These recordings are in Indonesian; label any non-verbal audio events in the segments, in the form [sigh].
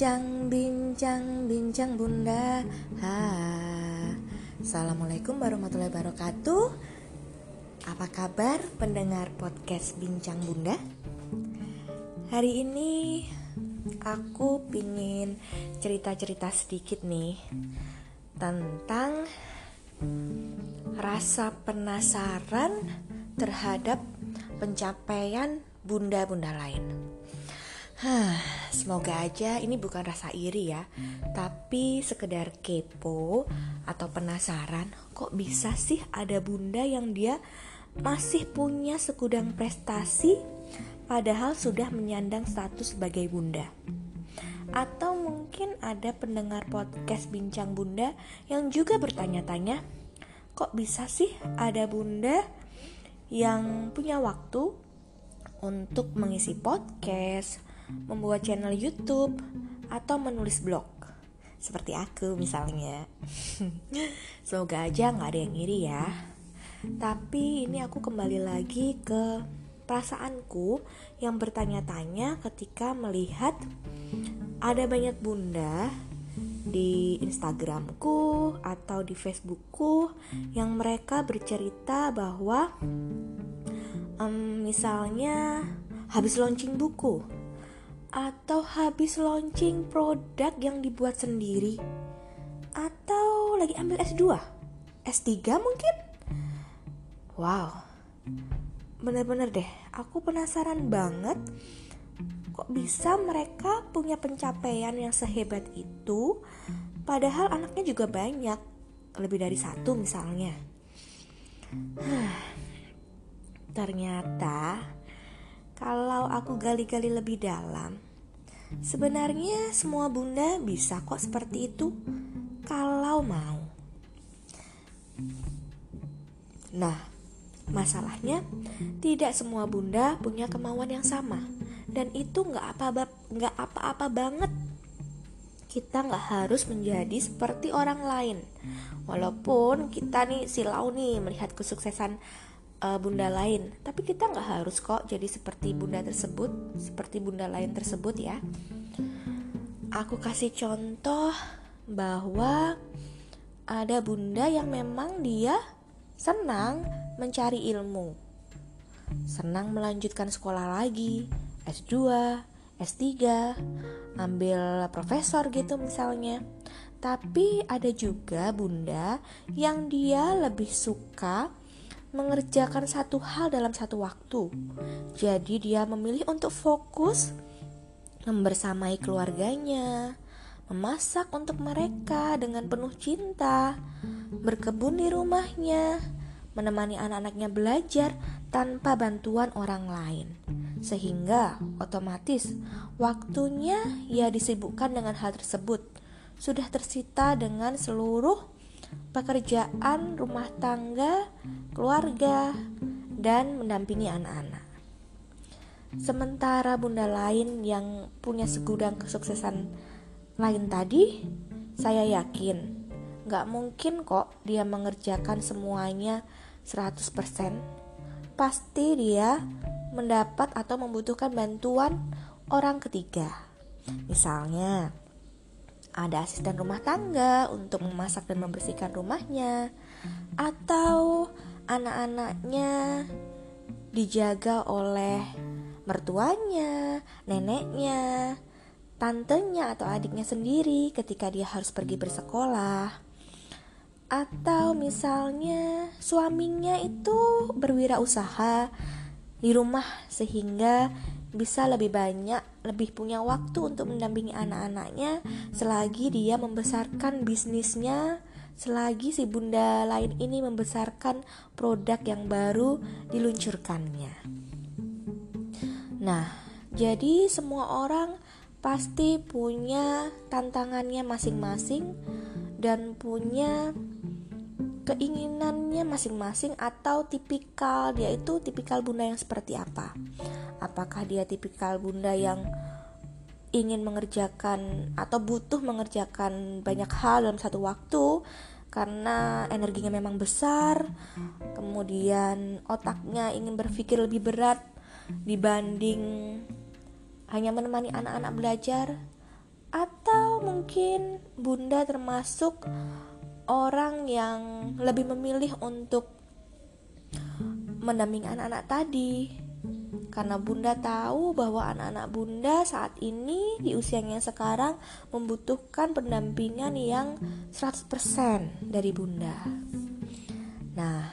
Bincang, bincang, bincang bunda ha. Assalamualaikum warahmatullahi wabarakatuh Apa kabar pendengar podcast Bincang Bunda? Hari ini aku pingin cerita-cerita sedikit nih Tentang rasa penasaran terhadap pencapaian bunda-bunda lain Semoga aja ini bukan rasa iri ya, tapi sekedar kepo atau penasaran kok bisa sih ada bunda yang dia masih punya segudang prestasi padahal sudah menyandang status sebagai bunda. Atau mungkin ada pendengar podcast Bincang Bunda yang juga bertanya-tanya, kok bisa sih ada bunda yang punya waktu untuk mengisi podcast, membuat channel YouTube, atau menulis blog. Seperti aku misalnya. [laughs] Semoga aja nggak ada yang iri ya. Tapi ini aku kembali lagi ke perasaanku yang bertanya-tanya ketika melihat ada banyak bunda di Instagramku atau di Facebookku yang mereka bercerita bahwa um, misalnya habis launching buku atau habis launching produk yang dibuat sendiri. Atau lagi ambil S2 S3 mungkin? Wow. Bener-bener deh aku penasaran banget. Kok bisa mereka punya pencapaian yang sehebat itu padahal anaknya juga banyak lebih dari satu misalnya. [sighs] Ternyata aku gali-gali lebih dalam, sebenarnya semua bunda bisa kok seperti itu kalau mau. Nah, masalahnya tidak semua bunda punya kemauan yang sama dan itu nggak apa nggak apa-apa banget. Kita nggak harus menjadi seperti orang lain, walaupun kita nih silau nih melihat kesuksesan uh, bunda lain. Tapi kita nggak harus kok jadi seperti bunda tersebut seperti bunda lain tersebut ya. Aku kasih contoh bahwa ada bunda yang memang dia senang mencari ilmu senang melanjutkan sekolah lagi S2 S3 ambil profesor gitu misalnya. Tapi ada juga bunda yang dia lebih suka mengerjakan satu hal dalam satu waktu. Jadi dia memilih untuk fokus membersamai keluarganya, memasak untuk mereka dengan penuh cinta, berkebun di rumahnya, menemani anak-anaknya belajar tanpa bantuan orang lain. Sehingga otomatis waktunya ia disibukkan dengan hal tersebut sudah tersita dengan seluruh pekerjaan rumah tangga, keluarga, dan mendampingi anak-anak. Sementara bunda lain yang punya segudang kesuksesan lain tadi, saya yakin gak mungkin kok dia mengerjakan semuanya 100%. Pasti dia mendapat atau membutuhkan bantuan orang ketiga. Misalnya, ada asisten rumah tangga untuk memasak dan membersihkan rumahnya, atau anak-anaknya dijaga oleh mertuanya, neneknya, tantenya atau adiknya sendiri ketika dia harus pergi bersekolah. Atau misalnya suaminya itu berwirausaha di rumah sehingga bisa lebih banyak, lebih punya waktu untuk mendampingi anak-anaknya selagi dia membesarkan bisnisnya, selagi si bunda lain ini membesarkan produk yang baru diluncurkannya. Nah, jadi semua orang pasti punya tantangannya masing-masing dan punya keinginannya masing-masing atau tipikal dia itu tipikal bunda yang seperti apa? Apakah dia tipikal bunda yang ingin mengerjakan atau butuh mengerjakan banyak hal dalam satu waktu karena energinya memang besar, kemudian otaknya ingin berpikir lebih berat dibanding hanya menemani anak-anak belajar, atau mungkin bunda termasuk orang yang lebih memilih untuk mendampingi anak-anak tadi. Karena bunda tahu bahwa anak-anak bunda saat ini di usianya sekarang membutuhkan pendampingan yang 100% dari bunda. Nah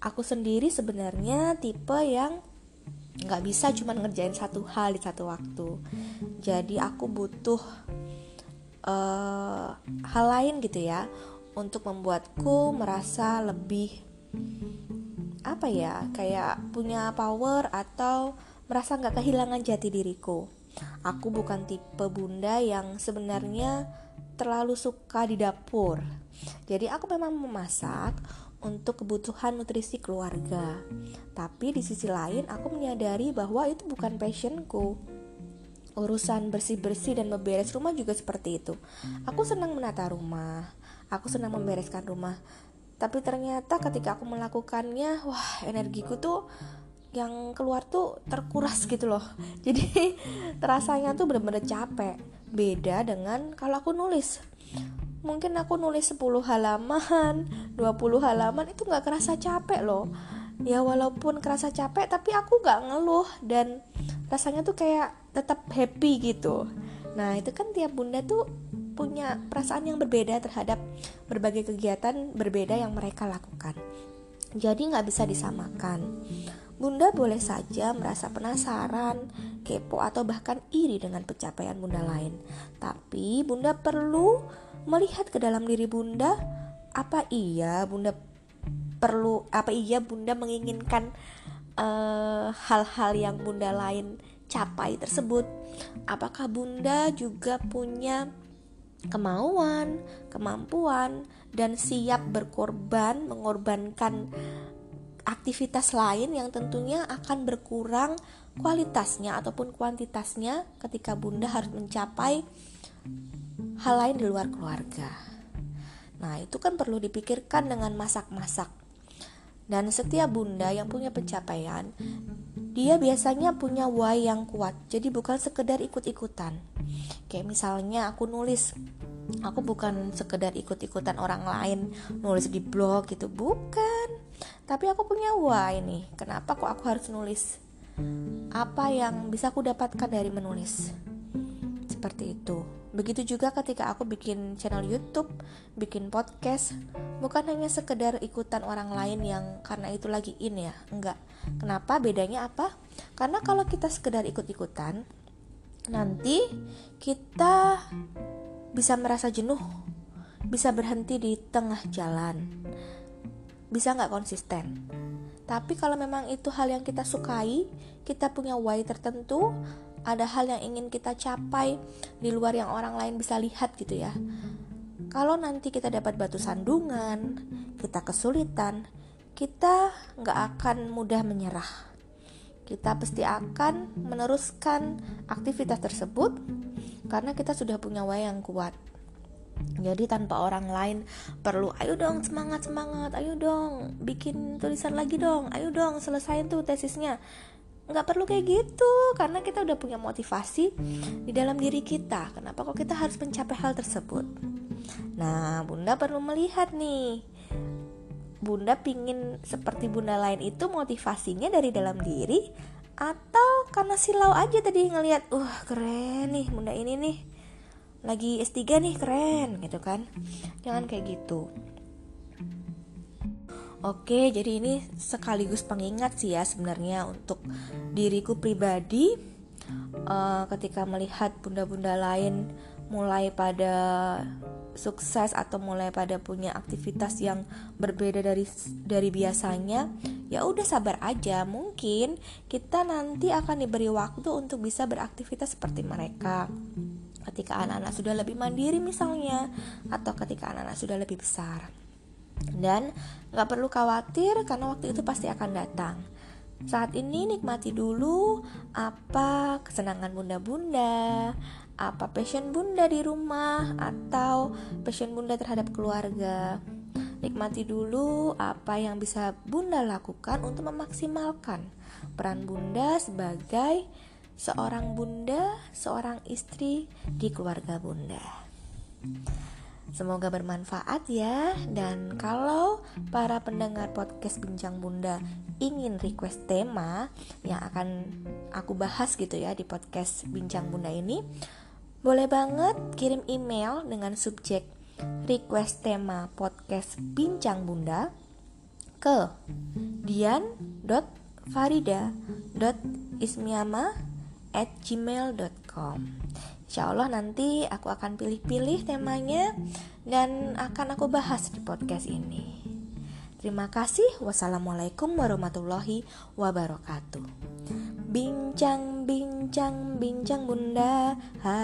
aku sendiri sebenarnya tipe yang nggak bisa cuma ngerjain satu hal di satu waktu. Jadi aku butuh uh, hal lain gitu ya untuk membuatku merasa lebih apa ya kayak punya power atau merasa nggak kehilangan jati diriku. Aku bukan tipe bunda yang sebenarnya terlalu suka di dapur. Jadi aku memang memasak untuk kebutuhan nutrisi keluarga. Tapi di sisi lain aku menyadari bahwa itu bukan passionku. Urusan bersih-bersih dan memberes rumah juga seperti itu. Aku senang menata rumah aku senang membereskan rumah. Tapi ternyata ketika aku melakukannya wah energiku tuh yang keluar tuh terkuras gitu loh. [laughs] Jadi rasanya tuh bener-bener capek. Beda dengan kalau aku nulis. Mungkin aku nulis 10 halaman [laughs] 20 halaman itu nggak kerasa capek loh. Ya walaupun kerasa capek tapi aku nggak ngeluh dan rasanya tuh kayak tetap happy gitu. Nah itu kan tiap bunda tuh punya perasaan yang berbeda terhadap berbagai kegiatan berbeda yang mereka lakukan. Jadi nggak bisa disamakan. Bunda boleh saja merasa penasaran, kepo atau bahkan iri dengan pencapaian bunda lain. Tapi bunda perlu melihat ke dalam diri bunda, apa iya bunda perlu apa iya bunda menginginkan eh, hal-hal uh, yang bunda lain capai tersebut? Apakah bunda juga punya kemauan, kemampuan, dan siap berkorban, mengorbankan aktivitas lain yang tentunya akan berkurang kualitasnya ataupun kuantitasnya ketika Bunda harus mencapai hal lain di luar keluarga. Nah, itu kan perlu dipikirkan dengan masak-masak. Dan setiap Bunda yang punya pencapaian, dia biasanya punya why yang kuat. Jadi bukan sekedar ikut-ikutan. Kayak misalnya aku nulis aku bukan sekedar ikut-ikutan orang lain nulis di blog gitu bukan. Tapi aku punya why nih kenapa kok aku harus nulis apa yang bisa aku dapatkan dari menulis? Seperti itu. Begitu juga ketika aku bikin channel YouTube bikin podcast bukan hanya sekedar ikutan orang lain yang karena itu lagi in ya enggak. Kenapa? Bedanya apa? Karena kalau kita sekedar ikut-ikutan nanti kita bisa merasa jenuh, bisa berhenti di tengah jalan, bisa nggak konsisten. Tapi kalau memang itu hal yang kita sukai, kita punya why tertentu, ada hal yang ingin kita capai di luar yang orang lain bisa lihat gitu ya. Kalau nanti kita dapat batu sandungan, kita kesulitan, kita nggak akan mudah menyerah. Kita pasti akan meneruskan aktivitas tersebut karena kita sudah punya wayang kuat. Jadi tanpa orang lain perlu ayo dong semangat semangat ayo dong bikin tulisan lagi dong ayo dong selesaiin tuh tesisnya. Nggak perlu kayak gitu karena kita udah punya motivasi di dalam diri kita. Kenapa kok kita harus mencapai hal tersebut? Nah bunda perlu melihat nih bunda pingin seperti bunda lain itu motivasinya dari dalam diri? Atau karena silau aja tadi ngelihat wah keren nih bunda ini nih. Lagi S3 nih keren gitu kan. Jangan kayak gitu. Oke, jadi ini sekaligus pengingat sih ya sebenarnya untuk diriku pribadi. Uh, ketika melihat bunda-bunda lain mulai pada sukses atau mulai pada punya aktivitas yang berbeda dari dari biasanya, ya udah sabar aja. Mungkin kita nanti akan diberi waktu untuk bisa beraktivitas seperti mereka. Ketika anak-anak sudah lebih mandiri misalnya, atau ketika anak-anak sudah lebih besar. Dan nggak perlu khawatir karena waktu itu pasti akan datang. Saat ini nikmati dulu apa kesenangan bunda-bunda, apa passion bunda di rumah atau passion bunda terhadap keluarga. Nikmati dulu apa yang bisa bunda lakukan untuk memaksimalkan peran bunda sebagai seorang bunda, seorang istri di keluarga bunda. Semoga bermanfaat ya. Dan kalau para pendengar podcast Bincang Bunda ingin request tema yang akan aku bahas gitu ya di podcast Bincang Bunda ini Boleh banget kirim email dengan subjek request tema podcast Bincang Bunda ke dian.farida.ismiama at gmail.com Insya Allah nanti aku akan pilih-pilih temanya dan akan aku bahas di podcast ini. Terima kasih. Wassalamualaikum warahmatullahi wabarakatuh. Bincang, bincang, bincang bunda. Ha.